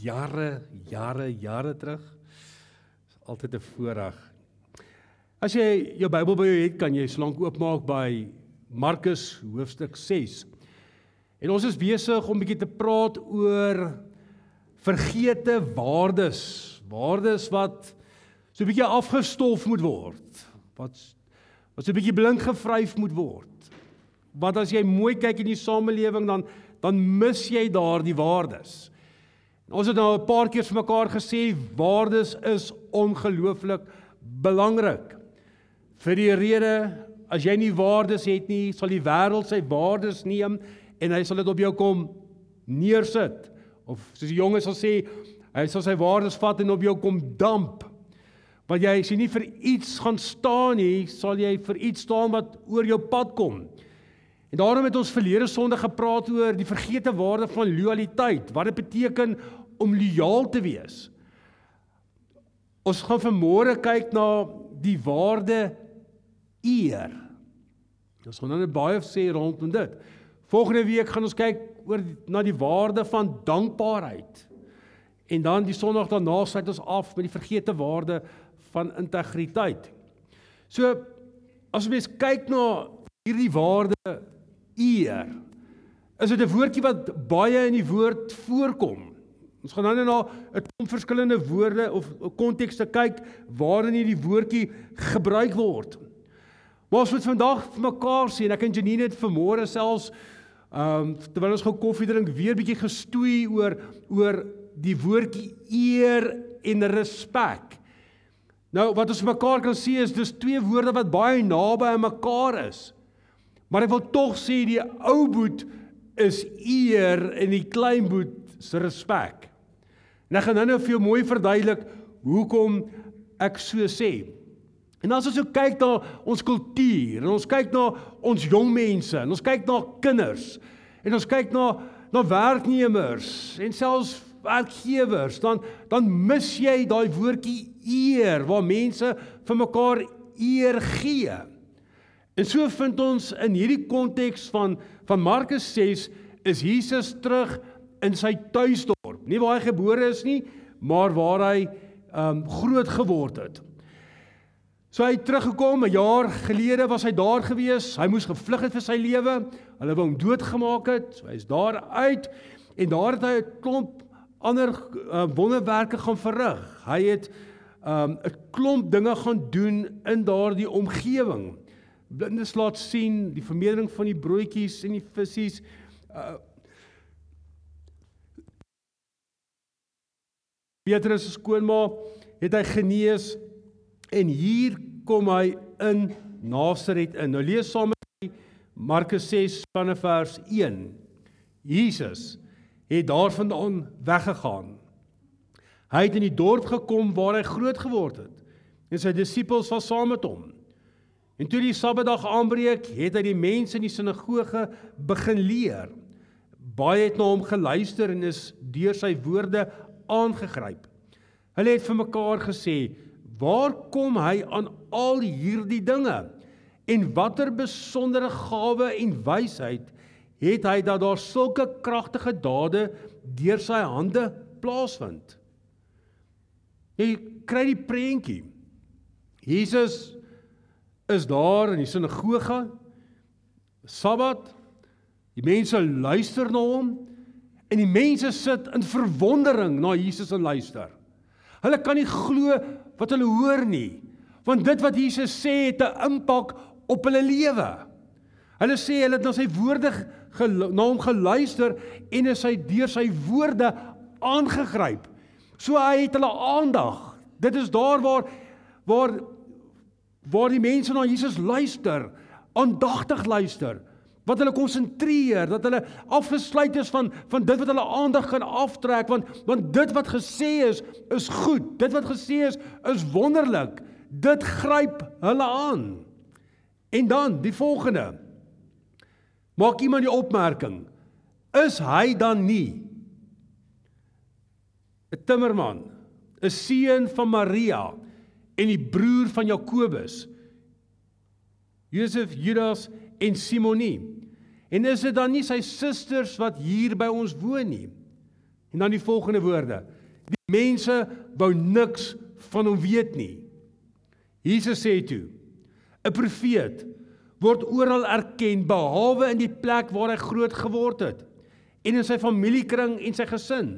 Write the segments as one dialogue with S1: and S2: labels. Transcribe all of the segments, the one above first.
S1: jare, jare, jare terug. Is altyd 'n voorreg. As jy jou Bybel by jou het, kan jy slank oopmaak by Markus hoofstuk 6. En ons is besig om 'n bietjie te praat oor vergete waardes, waardes wat so 'n bietjie afgestof moet word. Wat wat so 'n bietjie blink gevryf moet word. Want as jy mooi kyk in die samelewing dan dan mis jy daardie waardes. Ons het nou 'n paar keer vir mekaar gesê waardes is ongelooflik belangrik. Vir die rede as jy nie waardes het nie, sal die wêreld sy waardes neem en hy sal dit op jou kom neersit. Of soos die jonges sal sê, hy sal sy waardes vat en op jou kom damp. Want jy as jy nie vir iets gaan staan nie, sal jy vir iets staan wat oor jou pad kom. En daarom het ons verlede Sondag gepraat oor die vergete waarde van loyaliteit, wat dit beteken om lojaal te wees. Ons gaan vanmôre kyk na die waarde eer. Ons gaan nou net baie sê rondom dit. Volgende week gaan ons kyk oor na die waarde van dankbaarheid. En dan die Sondag daarna sluit ons af met die vergete waarde van integriteit. So as ons kyk na hierdie waarde eer, is dit 'n woordjie wat baie in die woord voorkom. Ons gaan nou na 'n klomp verskillende woorde of kontekste kyk waarin hierdie woordjie gebruik word. Maar ons moet vandag vir mekaar sê en ek en Janine het vanmôre selfs ehm um, terwyl ons gou koffie drink weer bietjie gestoei oor oor die woordjie eer en respek. Nou wat ons mekaar kan sê is dis twee woorde wat baie naby aan mekaar is. Maar ek wil tog sê die ou boet is eer en die klein boet se respek. En ek gaan nou nou vir jou mooi verduidelik hoekom ek so sê. En as ons so kyk na ons kultuur, en ons kyk na ons jong mense, en ons kyk na kinders, en ons kyk na na werknemers en selfs werkgewers, dan dan mis jy daai woordjie eer waar mense vir mekaar eer gee. En so vind ons in hierdie konteks van van Markus 6 is Jesus terug in sy tuisdorp. Nie waar hy gebore is nie, maar waar hy um groot geword het. So hy het teruggekom 'n jaar gelede was hy daar gewees. Hy moes gevlug het vir sy lewe. Hulle wou hom doodgemaak het. So hy's daar uit en daar het hy 'n klomp ander uh, wonderwerke gaan verrig. Hy het um 'n klomp dinge gaan doen in daardie omgewing. Blindes laat sien die vermeerdering van die broodjies en die visse. Uh, Petrus se skoonma het hy genees en hier kom hy in Nasaret in. Nou lees saam met my Markus 6 vanaf vers 1. Jesus het daarvandaan weggegaan. Hy het in die dorp gekom waar hy groot geword het en sy disippels was saam met hom. En toe die Sabbatdag aanbreek, het hy die mense in die sinagoge begin leer. Baie het na hom geluister en is deur sy woorde aangegryp. Hulle het vir mekaar gesê, "Waar kom hy aan al hierdie dinge? En watter besondere gawe en wysheid het hy dat daar sulke kragtige dade deur sy hande plaasvind?" Jy kry die prentjie. Jesus is daar in die sinagoge. Sabbat. Die mense luister na hom En die mense sit in verwondering na Jesus en luister. Hulle kan nie glo wat hulle hoor nie, want dit wat Jesus sê het 'n impak op hulle lewe. Hulle sê hulle het na sy woorde na hom geluister en is hy deur sy woorde aangegryp. So hy het hulle aandag. Dit is daar waar waar waar die mense na Jesus luister, aandagtig luister wat hulle konsentreer, dat hulle afgesluit is van van dit wat hulle aandag kan aftrek want want dit wat gesê is is goed. Dit wat gesê is is wonderlik. Dit gryp hulle aan. En dan die volgende. Maak iemand die opmerking: Is hy dan nie 'n timmerman, 'n seun van Maria en die broer van Jakobus? Josef, Judas en Simonie. En is dit dan nie sy susters wat hier by ons woon nie? En dan die volgende woorde. Die mense wou niks van hom weet nie. Jesus sê toe: 'n Profeet word oral erken behalwe in die plek waar hy groot geword het en in sy familiekring en sy gesin.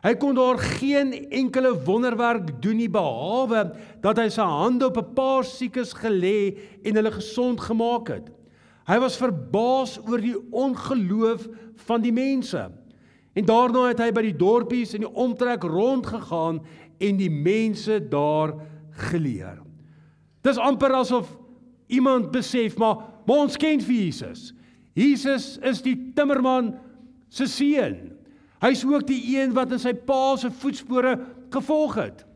S1: Hy kon daar geen enkele wonderwerk doen nie behalwe dat hy sy hande op 'n paar siekes gelê en hulle gesond gemaak het. Hy was verbaas oor die ongeloof van die mense. En daarna het hy by die dorpies in die omtrek rondgegaan en die mense daar geleer. Dis amper asof iemand besef maar, maar ons ken vir Jesus. Jesus is die timmerman se seun. Hy's ook die een wat in sy pa se voetspore gevolg het.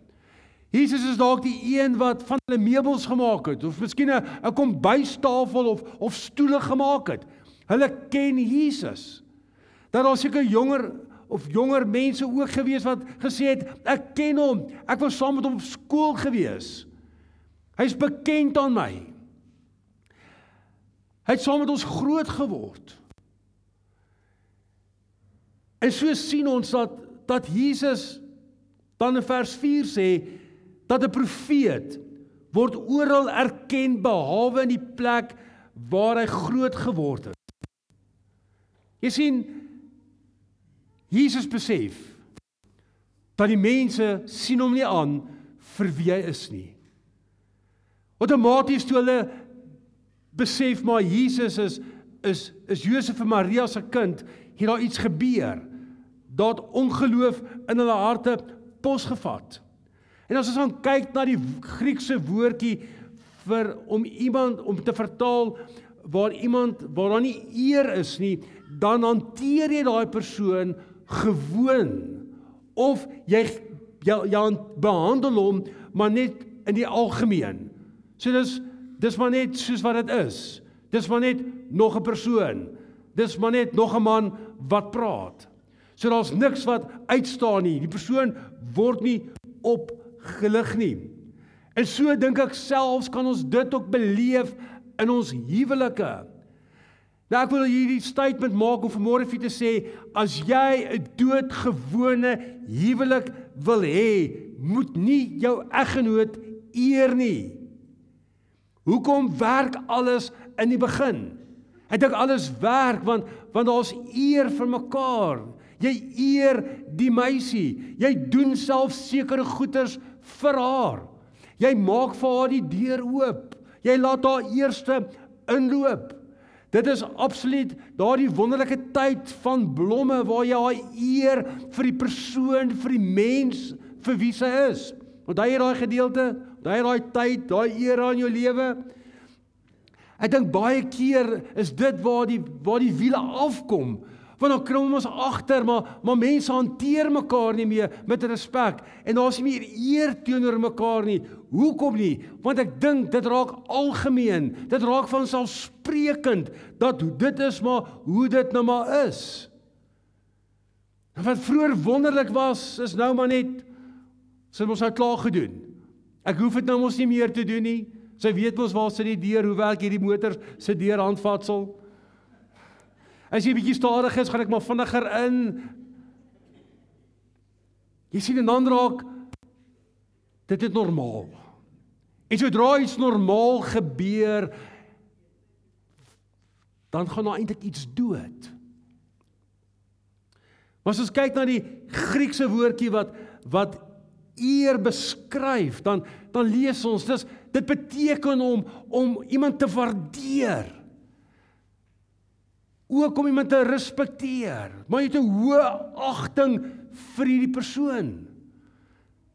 S1: Jesus is dalk die een wat van hulle meubels gemaak het of miskien 'n 'n kombuistafel of of stoele gemaak het. Hulle ken Jesus. Dat daar seker jonger of jonger mense ook gewees wat gesê het ek ken hom. Ek was saam met hom op skool gewees. Hy's bekend aan my. Hy het saam met ons groot geword. En so sien ons dat dat Jesus dan in vers 4 sê dat 'n profeet word oral erken behalwe in die plek waar hy groot geword het. Jy sien Jesus besef dat die mense sien hom nie aan vir wie hy is nie. Outomaties toe hulle besef maar Jesus is is is Josef en Maria se kind, het daar iets gebeur. Dat ongeloof in hulle harte posgevat. En as ons dan kyk na die Griekse woordjie vir om iemand om te vertaal waar iemand waar daar nie eer is nie, dan hanteer jy daai persoon gewoon of jy jy, jy behandel hom maar net in die algemeen. So dis dis maar net soos wat dit is. Dis maar net nog 'n persoon. Dis maar net nog 'n man wat praat. So daar's niks wat uitstaan nie. Die persoon word nie opgelig nie. En so dink ek selfs kan ons dit ook beleef in ons huwelike. Nou ek wil hierdie statement maak om vanmôre vir te sê as jy 'n doodgewone huwelik wil hê, moet nie jou eggenoot eer nie. Hoekom werk alles in die begin? Ek dink alles werk want want daar's eer vir mekaar. Jy eer die meisie. Jy doen self sekere goeders vir haar. Jy maak vir haar die deur oop. Jy laat haar eerste inloop. Dit is absoluut daardie wonderlike tyd van blomme waar jy haar eer vir die persoon, vir die mens vir wie sy is. Hy het daai gedeelte, daai daai tyd, daai era in jou lewe. Ek dink baie keer is dit waar die waar die wiele afkom. Want dan krom ons agter, maar maar mense hanteer mekaar nie meer met respek en daar's nie meer eer teenoor mekaar nie. Hoekom nie? Want ek dink dit raak algemeen. Dit raak van selfsprekend dat dit is maar hoe dit nou maar is. En wat vroeër wonderlik was, is nou maar net Sy mos nou klaar gedoen. Ek hoef dit nou mos nie meer te doen nie. Sy weet mos waar sit die deur, hoe werk hierdie motor se deur handvatsel. As jy bietjie stadig is, gaan ek maar vinniger in. Jy sien en dan raak dit is normaal. En sodra iets normaal gebeur, dan gaan daar eintlik iets dood. Maar as ons kyk na die Griekse woordjie wat wat eer beskryf, dan dan lees ons dis dit beteken om om iemand te waardeer. Ook om iemand te respekteer, maar jy het 'n hoë agting vir hierdie persoon.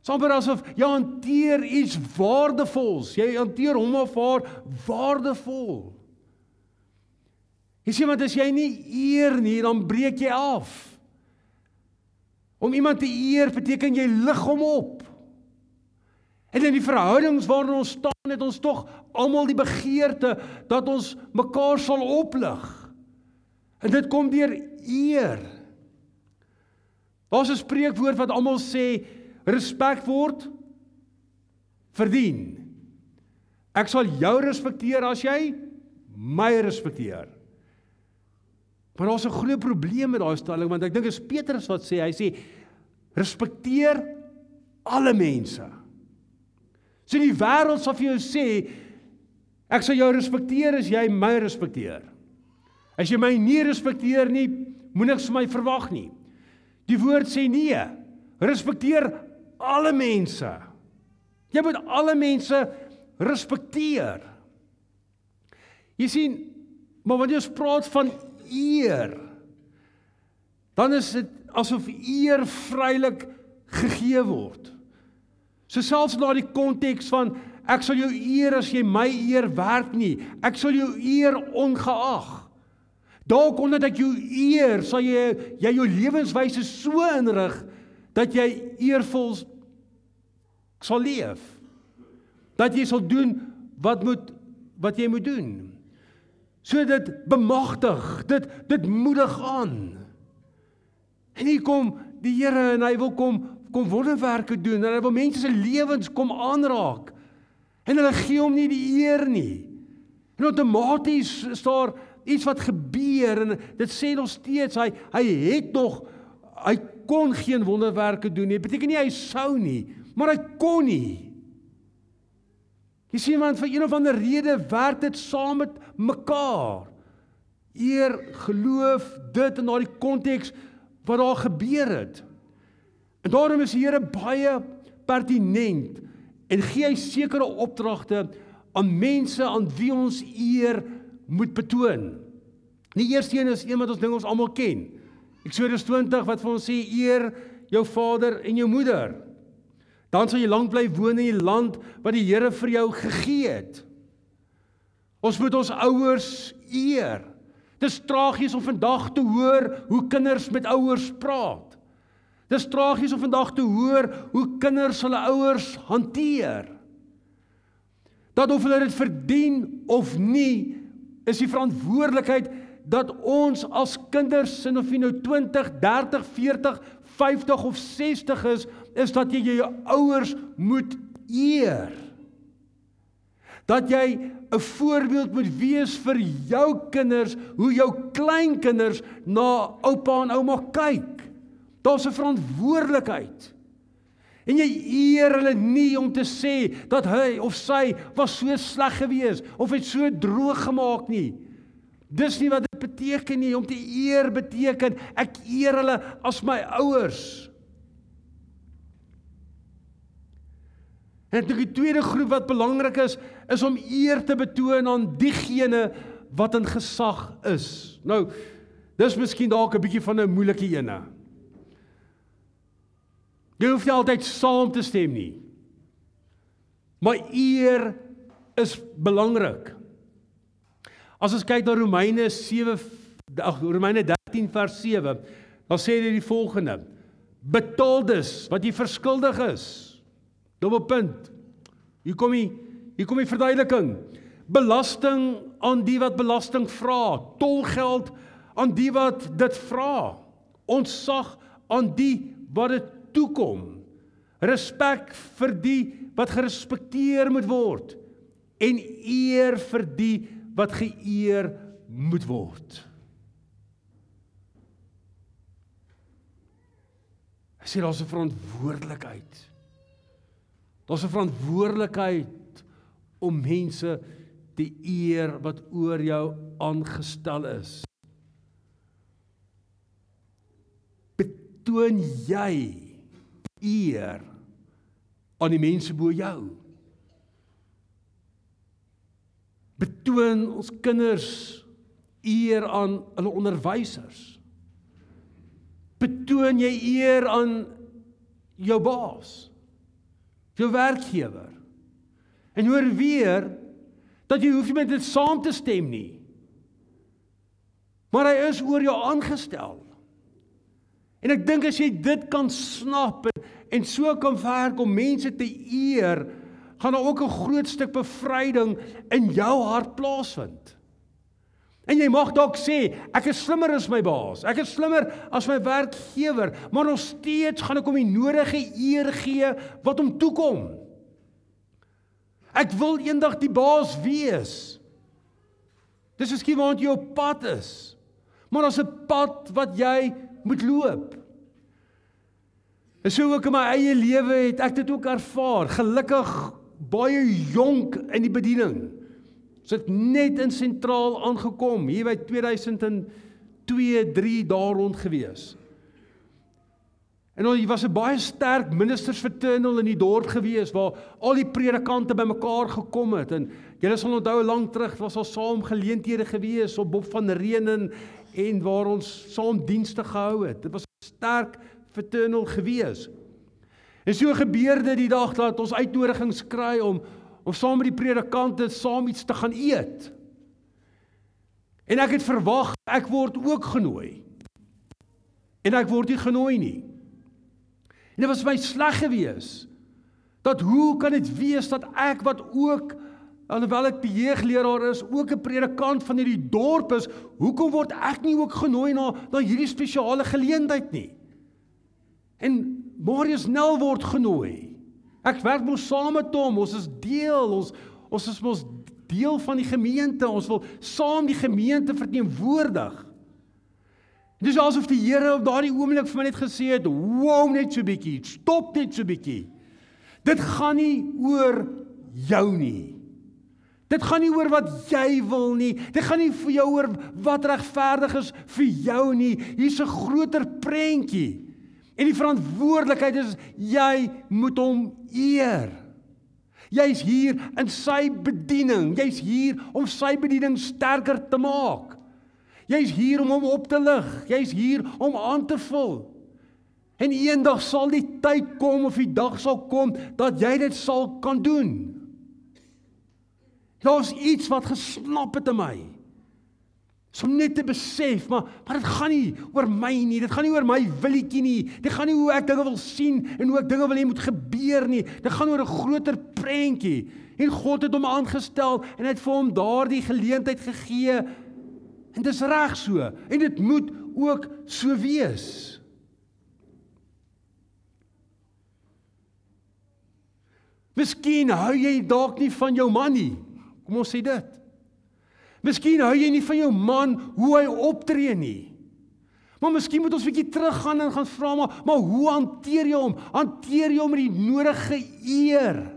S1: Sommige asof jy hanteer iets waardevols, jy hanteer hom of haar waardevol. Jy sien want as jy nie eer nie, dan breek jy af. Om iemand te eer beteken jy lig hom op. En in die verhoudings waarin ons staan, het ons tog almal die begeerte dat ons mekaar sal oplig. En dit kom deur eer. Daar's 'n spreekwoord wat almal sê respek word verdien. Ek sal jou respekteer as jy my respekteer. Maar daar's 'n groot probleem met daai stelling want ek dink dit is Petrus wat sê, hy sê respekteer alle mense. So die wêreld sal vir jou sê ek sal jou respekteer as jy my respekteer. As jy my nie respekteer nie, moenie niks van my verwag nie. Die woord sê nee. Respekteer alle mense. Jy moet alle mense respekteer. Jy sien, maar wanneer jy praat van eer, dan is dit asof eer vrylik gegee word. So selfs na die konteks van ek sal jou eer as jy my eer werd nie. Ek sal jou eer ongeag. Dalk omdat ek jou eer, sal jy jy jou lewenswyse so inrig dat jy eervol sal leef. Dat jy sal doen wat moet wat jy moet doen. So dit bemagtig, dit dit moedig aan. En hier kom die Here en hy wil kom kom wonderwerke doen en hy wil mense se lewens kom aanraak. En hulle gee hom nie die eer nie. En outomaties is daar iets wat gebeur en dit sê nog steeds hy hy het nog hy kon geen wonderwerke doen nie. Dit beteken nie hy sou nie, maar hy kon nie. Jy sien want vir een of ander rede werk dit saam met mekaar. Eer, geloof, dit in daardie konteks wat daar gebeur het. En daarom is die Here baie pertinent en gee hy sekere opdragte aan mense aan wie ons eer moet betoon. Die eerste een is een wat ons ding ons almal ken. Eksodus 20 wat vir ons sê eer jou vader en jou moeder. Dan sal jy lank bly woon in die land wat die Here vir jou gegee het. Ons moet ons ouers eer. Dis tragies om vandag te hoor hoe kinders met ouers praat. Dis tragies om vandag te hoor hoe kinders hulle ouers hanteer. Dat of hulle dit verdien of nie, is die verantwoordelikheid dat ons as kinders sin of jy nou 20, 30, 40, 50 of 60 is, is dat jy jou ouers moet eer. Dat jy 'n voorbeeld moet wees vir jou kinders, hoe jou kleinkinders na oupa en ouma kyk. Daar's 'n verantwoordelikheid. En jy eer hulle nie om te sê dat hy of sy was so sleg geweest of het so droog gemaak nie. Dis nie wat dit beteken nie om te eer beteken ek eer hulle as my ouers. En die tweede groep wat belangrik is, is om eer te betoon aan diegene wat in gesag is. Nou, dis miskien dalk 'n bietjie van 'n moeilike ene. Jy hoef nie altyd saam te stem nie. Maar eer is belangrik. As ons kyk na Romeine 7 ag Romeine 13 vers 7, dan sê dit die volgende: Betaal dus wat jy verskuldig is. Dubbelpunt. Hier kom die hier kom die verduideliking. Belasting aan die wat belasting vra, tolgeld aan die wat dit vra. Ontsag aan die wat dit toekom. Respek vir die wat gerespekteer moet word en eer vir die wat geëer moet word. Hy sê daar's 'n verantwoordelikheid. Daar's 'n verantwoordelikheid om mense te eer wat oor jou aangestel is. Betoon jy eer aan die mense bo jou? Betoon ons kinders eer aan hulle onderwysers. Betoon jy eer aan jou baas, jou werkgewer. En hoor weer dat jy hoef nie met dit saam te stem nie. Maar hy is oor jou aangestel. En ek dink as jy dit kan snap en, en so kan werk om mense te eer, gaan daar ook 'n groot stuk bevryding in jou hart plaasvind. En jy mag dalk sê, ek is slimmer as my baas. Ek is slimmer as my werkgewer, maar nog steeds gaan ek hom die nodige eer gee wat hom toekom. Ek wil eendag die baas wees. Dis miskien waar jy op pad is. Maar daar's 'n pad wat jy moet loop. En so ook in my eie lewe het ek dit ook ervaar. Gelukkig baie jonk in die bediening. Ons het net in sentraal aangekom hier by 2002, 3 daar rond gewees. En daar was 'n baie sterk ministersvertunnel in die dorp gewees waar al die predikante bymekaar gekom het en julle sal onthou lank terug was al saam geleenthede gewees op Bob van Reenen en waar ons saam dienste gehou het. Dit was 'n sterk vertunnel gewees. En so gebeurde die dag dat ons uitnodigings kry om om saam met die predikante saam iets te gaan eet. En ek het verwag ek word ook genooi. En ek word nie genooi nie. En dit was my sleg gewees. Dat hoe kan dit wees dat ek wat ook alhoewel ek die jeugleraar is, ook 'n predikant van hierdie dorp is, hoekom word ek nie ook genooi na na hierdie spesiale geleentheid nie? En Marius Nel word genooi. Ek werk mos saam met hom, ons is deel, ons ons is mos deel van die gemeente, ons wil saam die gemeente verteenwoordig. Dis asof die Here op daardie oomblik vir my net gesê het, "Wow, net so bietjie, stop net so bietjie. Dit gaan nie oor jou nie. Dit gaan nie oor wat jy wil nie. Dit gaan nie vir jou oor wat regverdig is vir jou nie. Hier's 'n groter prentjie. En die verantwoordelikheid is jy moet hom eer. Jy's hier in sy bediening. Jy's hier om sy bediening sterker te maak. Jy's hier om hom op te lig. Jy's hier om aan te vul. En eendag sal die tyd kom of die dag sal kom dat jy dit sal kan doen. Daar's iets wat gesnap het in my. Om net te besef, maar maar dit gaan nie oor my nie. Dit gaan nie oor my willetjie nie. Dit gaan nie hoe ek dinge wil sien en hoe ek dinge wil hê moet gebeur nie. Dit gaan oor 'n groter prentjie. En God het hom aangestel en hy het vir hom daardie geleentheid gegee En dis reg so en dit moet ook so wees. Miskien hou jy dalk nie van jou man nie. Kom ons sê dit. Miskien hou jy nie van jou man hoe hy optree nie. Maar miskien moet ons 'n bietjie teruggaan en gaan vra maar, maar hoe hanteer jy hom? Hanteer jy hom met die nodige eer?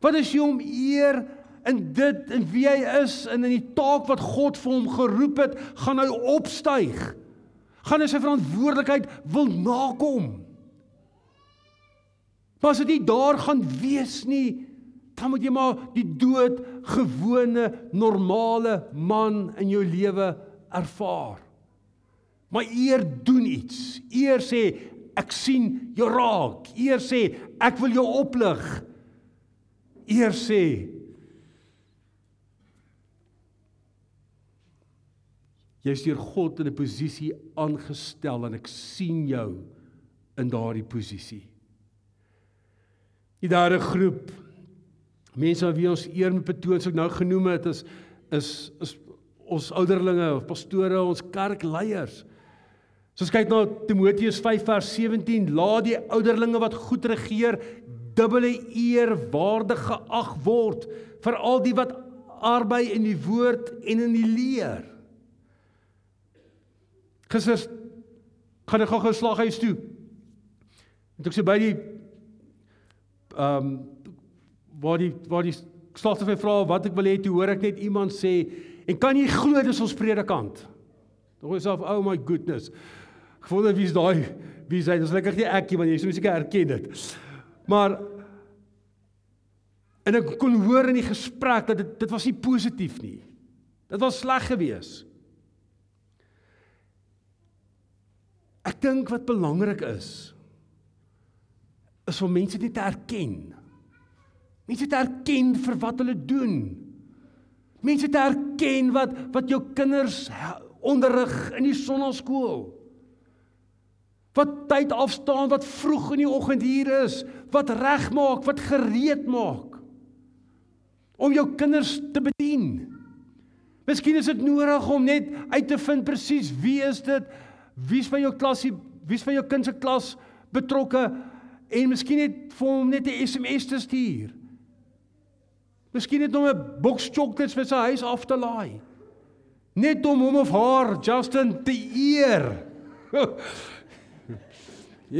S1: Wat as jy hom eer in dit en wie hy is en in die taak wat God vir hom geroep het, gaan hy opstyg. Gaan hy sy verantwoordelikheid wil nakom. Maar as dit daar gaan wees nie, dan moet jy maar die dood gewone normale man in jou lewe ervaar. Maar eer doen iets. Eer sê ek sien jou raak. Eer sê ek wil jou oplig. Eer sê Jy's deur God in 'n posisie aangestel en ek sien jou in daardie posisie. Jy daar 'n groep mense wie ons eer met betoon so ek nou genoem het is is is ons ouderlinge of pastore, ons kerkleiers. So as kyk na Timoteus 5 vers 17, laat die ouderlinge wat goed regeer dubbele eer waardig geag word vir al die wat arbei in die woord en in die leer. Gister gaan ek gou-gou slaghuis toe. En ek sê by die ehm um, waar die waar die slaghuis vra wat ek wil hê toe hoor ek net iemand sê en kan jy glo dis ons predikant. Dink jouself oh my goodness. Wonder wie's daai wie sê dis lekker nie ekie want jy sou seker erken dit. Maar en ek kon hoor in die gesprek dat dit dit was nie positief nie. Dit was sleg geweest. Ek dink wat belangrik is is om mense net te erken. Mense te erken vir wat hulle doen. Mense te erken wat wat jou kinders onderrig in die sonnaskool. Wat tyd afstaan, wat vroeg in die oggend hier is, wat regmaak, wat gereed maak om jou kinders te bedien. Miskien is dit nodig om net uit te vind presies wie is dit Wie's van jou klasie, wie's van jou kind se klas betrokke en miskien net vir hom net 'n SMS te stuur. Miskien net om 'n boks chocolates vir sy huis af te laai. net om hom of haar Justin te eer.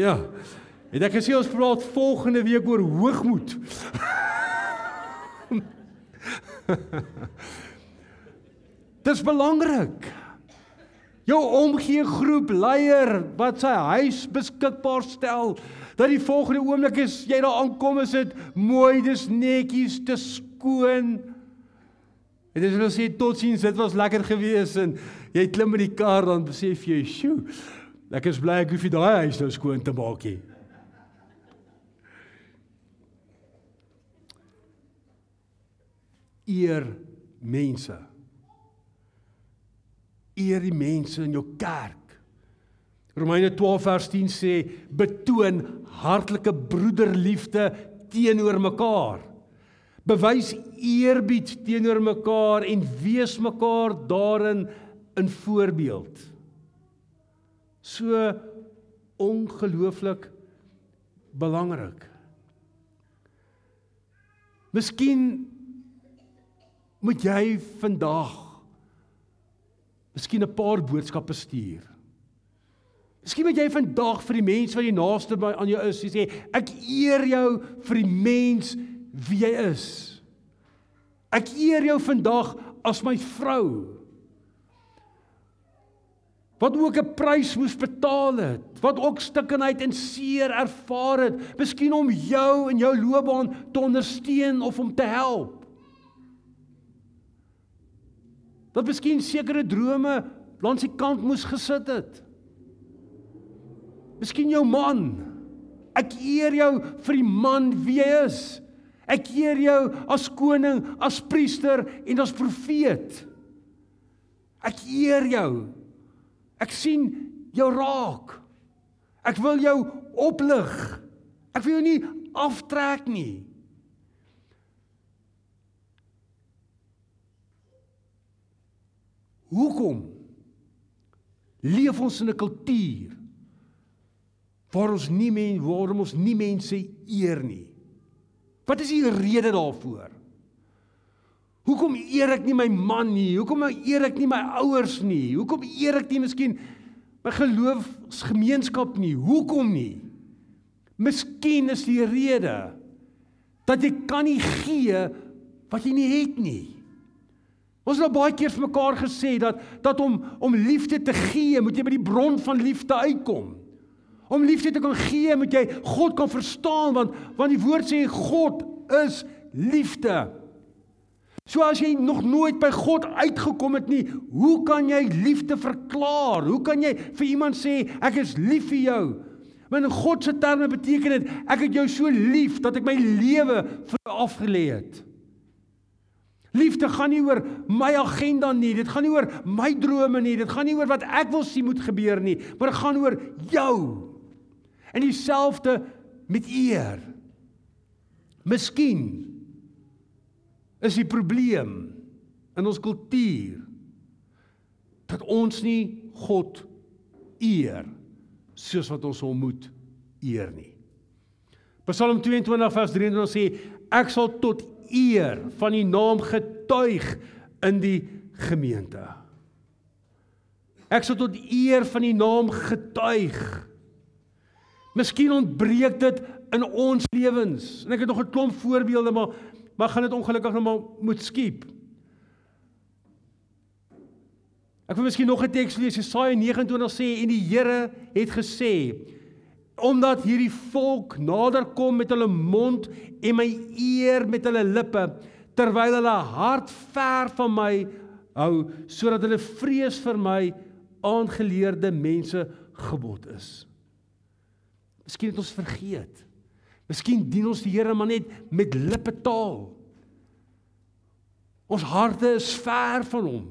S1: ja. En ek gesê ons praat volgende week oor hoogmoed. Dis belangrik. Jou omgee groep leier wat sy huis beskikbaar stel dat die volgende oomblik as jy daar aankom is dit mooi, dis netjies, dis skoon. En dis hulle sê totsiens, dit was lekker gewees en jy klim in die kar dan besef jy, "Sjoe, ek is bly ek hoef nie daai huis nou skoon te maak nie." Eer mense eer die mense in jou kerk. Romeine 12 vers 10 sê betoon hartlike broederliefde teenoor mekaar. Bewys eerbied teenoor mekaar en wees mekaar daarin 'n voorbeeld. So ongelooflik belangrik. Miskien moet jy vandag Miskien 'n paar boodskappe stuur. Miskien moet jy vandag vir die mense wat jy naaste by aan jou is sê ek eer jou vir die mens wie jy is. Ek eer jou vandag as my vrou. Wat ook 'n prys moes betaal het, wat ook stikkenheid en seer ervaar het, miskien om jou in jou loopbaan te ondersteun of om te help. wat miskien sekere drome langs die kant moes gesit het. Miskien jou man. Ek eer jou vir die man wie jy is. Ek eer jou as koning, as priester en as profeet. Ek eer jou. Ek sien jou raak. Ek wil jou oplig. Ek wil jou nie aftrek nie. Hoekom leef ons in 'n kultuur waar ons nie men waarom ons nie mense eer nie? Wat is die rede daarvoor? Hoekom eer ek nie my man nie? Hoekom eer ek nie my ouers nie? Hoekom eer ek nie miskien my geloofsgemeenskap nie? Hoekom nie? Miskien is die rede dat jy kan nie gee wat jy nie het nie. Ons het nou baie keer vir mekaar gesê dat dat om om liefde te gee, moet jy by die bron van liefde uitkom. Om liefde te kan gee, moet jy God kan verstaan want want die woord sê God is liefde. So as jy nog nooit by God uitgekom het nie, hoe kan jy liefde verklaar? Hoe kan jy vir iemand sê ek is lief vir jou? Want in God se terme beteken dit ek het jou so lief dat ek my lewe vir jou afgelê het. Liefde gaan nie oor my agenda nie, dit gaan nie oor my drome nie, dit gaan nie oor wat ek wil sien moet gebeur nie, maar dit gaan oor jou. En dieselfde met eer. Miskien is die probleem in ons kultuur dat ons nie God eer soos wat ons hom moet eer nie. Psalm 22 vers 23 sê ek sal tot eer van die naam getuig in die gemeente. Ek sal tot eer van die naam getuig. Miskien ontbreek dit in ons lewens. En ek het nog 'n klomp voorbeelde maar maar gaan dit ongelukkig nou maar moet skiep. Ek wil miskien nog 'n teks lees. Jesaja 29 sê en die Here het gesê omdat hierdie volk nader kom met hulle mond en my eer met hulle lippe terwyl hulle hart ver van my hou sodat hulle vrees vir my aangeleerde mense gebod is. Miskien het ons vergeet. Miskien dien ons die Here maar net met lippe taal. Ons harte is ver van hom.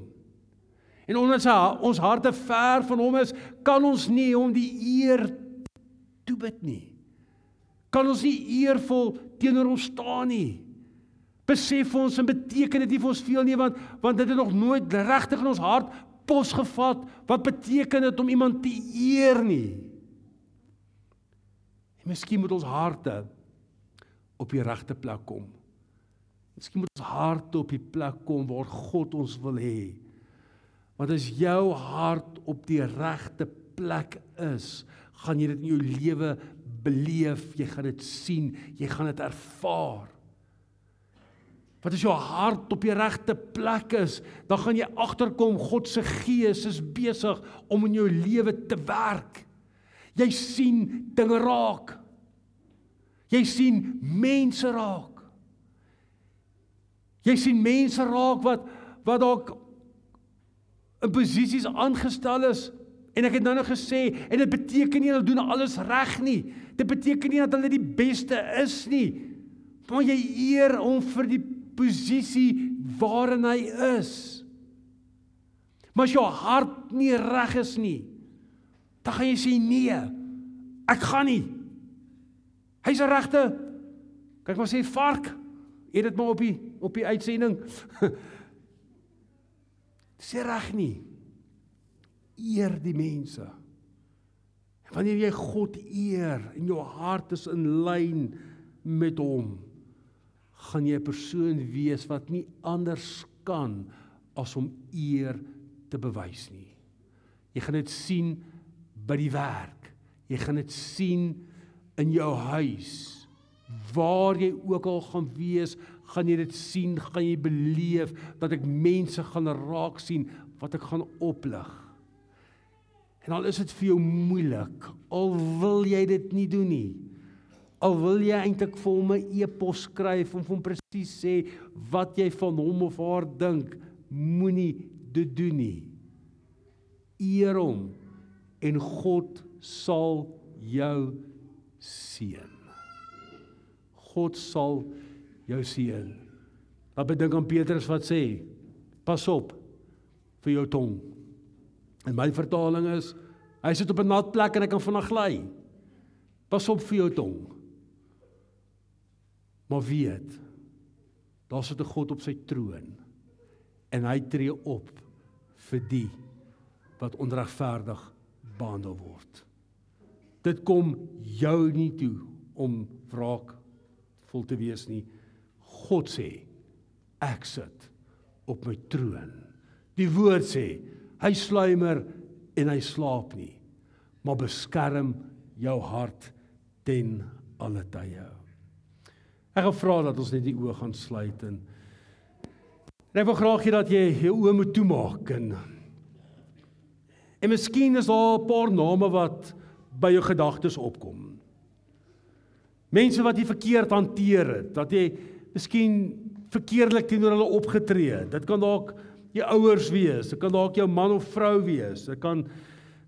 S1: En omdat ons harte ver van hom is, kan ons nie hom die eer toebid nie. Kan ons nie eervol teenoor hom staan nie. Besef ons en beteken dit nie vir ons veel nie want want dit het nog nooit regtig in ons hart pos gevat wat beteken dit om iemand te eer nie. En miskien moet ons harte op die regte plek kom. Miskien moet ons harte op die plek kom waar God ons wil hê. Want as jou hart op die regte plek is, gaan jy dit in jou lewe beleef, jy gaan dit sien, jy gaan dit ervaar. Wat as jou hart op die regte plek is, dan gaan jy agterkom God se gees is besig om in jou lewe te werk. Jy sien dinge raak. Jy sien mense raak. Jy sien mense raak wat wat dalk in posisies aangestel is en ek het nou nog gesê en dit beteken nie hulle doen alles reg nie. Dit beteken nie dat hulle die beste is nie. Maar jy eer hom vir die posisie waarin hy is. Maar as jou hart nie reg is nie, dan gaan jy sê nee. Ek gaan nie. Hy's 'n regte kyk maar sê vark. Eet dit maar op die op die uitsending. sê reg nie. Eer die mense. Wanneer jy God eer en jou hart is in lyn met hom, gaan jy 'n persoon wees wat nie anders kan as om eer te bewys nie. Jy gaan dit sien by die werk. Jy gaan dit sien in jou huis. Waar jy ook al gaan wees, gaan jy dit sien, gaan jy beleef dat ek mense gaan raak sien wat ek gaan oplig. En al is dit vir jou moeilik, al wil jy dit nie doen nie. Al wil jy eintlik vir hom 'n e-pos skryf om hom presies sê wat jy van hom of haar dink, moenie dit doen nie. Eer hom en God sal jou seën. God sal jou seën. Wat bedink aan Petrus wat sê: Pas op vir jou tong. En my vertaling is: Hy sit op 'n nat plek en hy kan vinnig gly. Pas op vir jou tong. Maar weet, daar sit 'n God op sy troon en hy tree op vir die wat onregverdig behandel word. Dit kom jou nie toe om wraak vol te wees nie. God sê ek sit op my troon. Die woord sê hy sluimer en hy slaap nie, maar beskerm jou hart ten alle tye. Ek gaan vra dat ons net die oë gaan sluit en en ek wil graag hê dat jy jou oë moet toemaak en en miskien is daar 'n paar name wat by jou gedagtes opkom. Mense wat jy verkeerd hanteer het, dat jy miskien verkeerdelik teenoor hulle opgetree het. Dit kan dalk jou ouers wees, dit kan dalk jou man of vrou wees, dit kan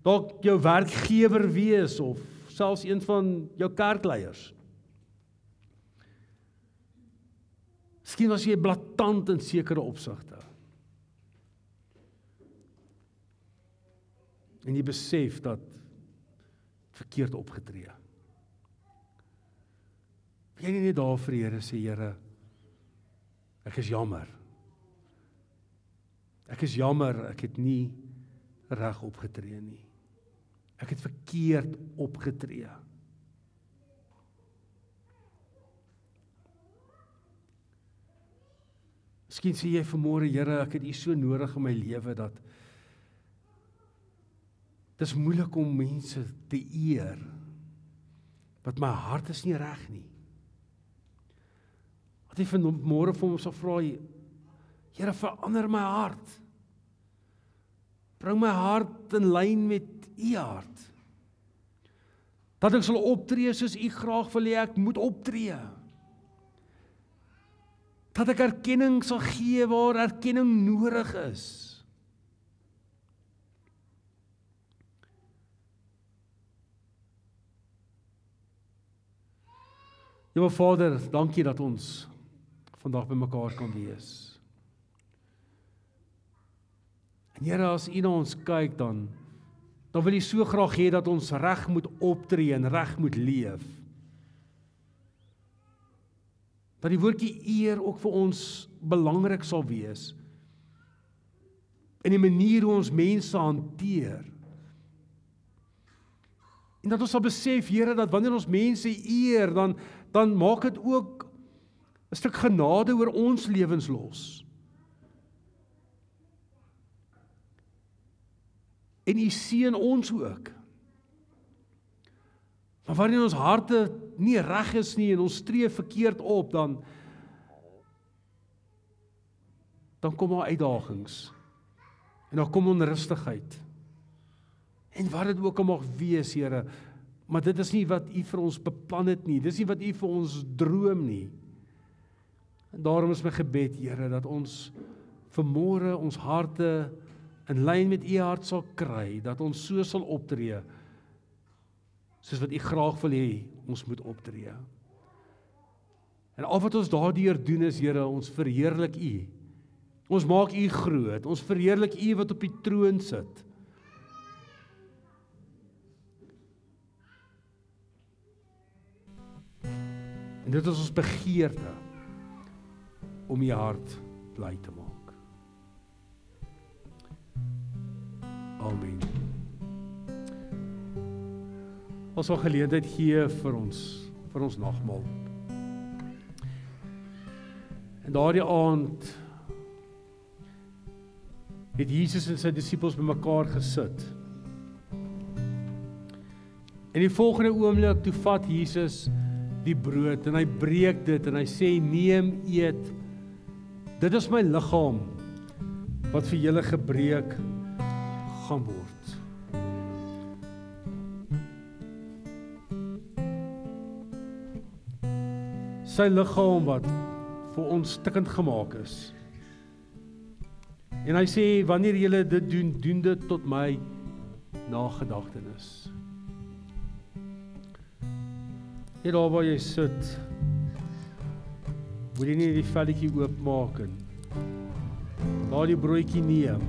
S1: dalk jou werkgewer wees of selfs een van jou kerkleiers. Miskien was jy blaatant in sekere opsigte. En jy besef dat verkeerd opgetree. Jy nie net daar vir die Here sê Here ek is jammer. Ek is jammer ek het nie reg opgetree nie. Ek het verkeerd opgetree. Miskien sê jy vanmôre, Here, ek het U so nodig in my lewe dat dis moeilik om mense te eer wat my hart is nie reg nie. Wat jy vanmôre vir ons sal vra, Here, verander my hart. Bring my hart in lyn met U hart. Dat ek sal optree soos U graag wil hê ek moet optree dat ek erkenning sal gee waar erkenning nodig is. Liewe Vader, dankie dat ons vandag bymekaar kan wees. En Here, as U na ons kyk dan dan wil U so graag hê dat ons reg moet optree en reg moet leef. dat die woordjie eer ook vir ons belangrik sal wees in die manier hoe ons mense hanteer. En dat ons sal besef Here dat wanneer ons mense eer, dan dan maak dit ook 'n stuk genade oor ons lewens los. En U seën ons ook. Maar wanneer ons harte nie reg is nie en ons streef verkeerd op, dan dan kom daar uitdagings. En dan kom onrustigheid. En wat dit ook al mag wees, Here, maar dit is nie wat U vir ons beplan het nie. Dis nie wat U vir ons droom nie. En daarom is my gebed, Here, dat ons vermôre ons harte in lyn met U hart sal kry, dat ons so sal optree soos wat U graag wil hê ons moet optree. En al wat ons daardeur doen is Here, ons verheerlik U. Ons maak U groot. Ons verheerlik U wat op die troon sit. En dit is ons begeerte om U hart bly te maak. Amen. ons sal geleentheid gee vir ons vir ons nagmaal. En daardie aand het Jesus en sy disippels bymekaar gesit. En die volgende oomblik toe vat Jesus die brood en hy breek dit en hy sê neem eet. Dit is my liggaam wat vir julle gebreek gaan word. sy liggaam wat vir ons stikkend gemaak is. En hy sê wanneer julle dit doen, doen dit tot my nagedagtenis. Hier daar waar jy sit, moet jy nie die velletjie oopmaak en daardie broodjie neem.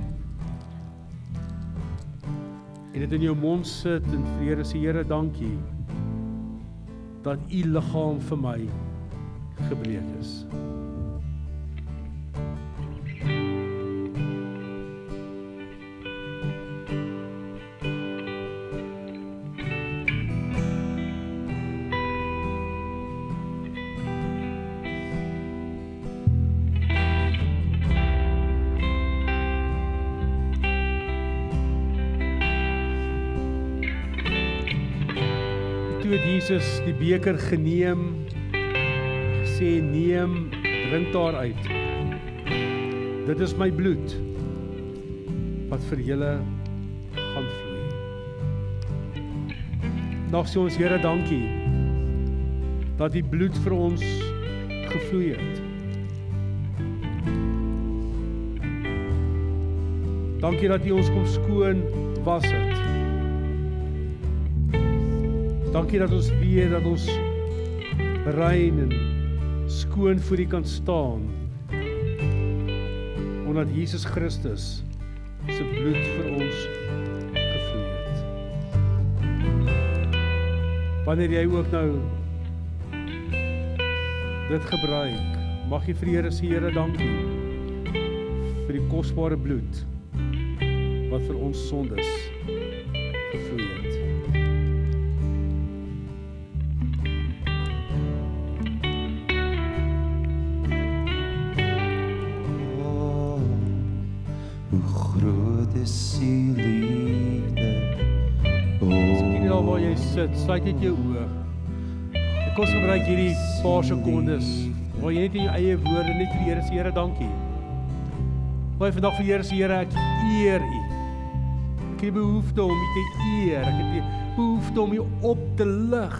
S1: En dit in jou mond sit en vrede sê Here, dankie dat u liggaam vir my gebreek is. Jesus die beker geneem sê neem drink daaruit. Dit is my bloed wat vir julle gaan vloei. Nog sê ons Here dankie dat die bloed vir ons gevloei het. Dankie dat U ons kom skoon was het. Dankie dat ons weet dat ons rein en skoon voor U kan staan omdat Jesus Christus se bloed vir ons gevloei het. Wanneer jy ook nou dit gebruik, mag jy vir Here sê Here dankie vir die kosbare bloed wat vir ons sondes gevloei het. Sluit net jou oë. Ek kos gebruik hierdie paar sekondes waar jy net in jou eie woorde net vir die Here sê, Here, dankie. Waar jy vandag vir die Here sê, Here, ek eer U. Ek het behoefte om U te eer. Ek het behoefte om U op te lig.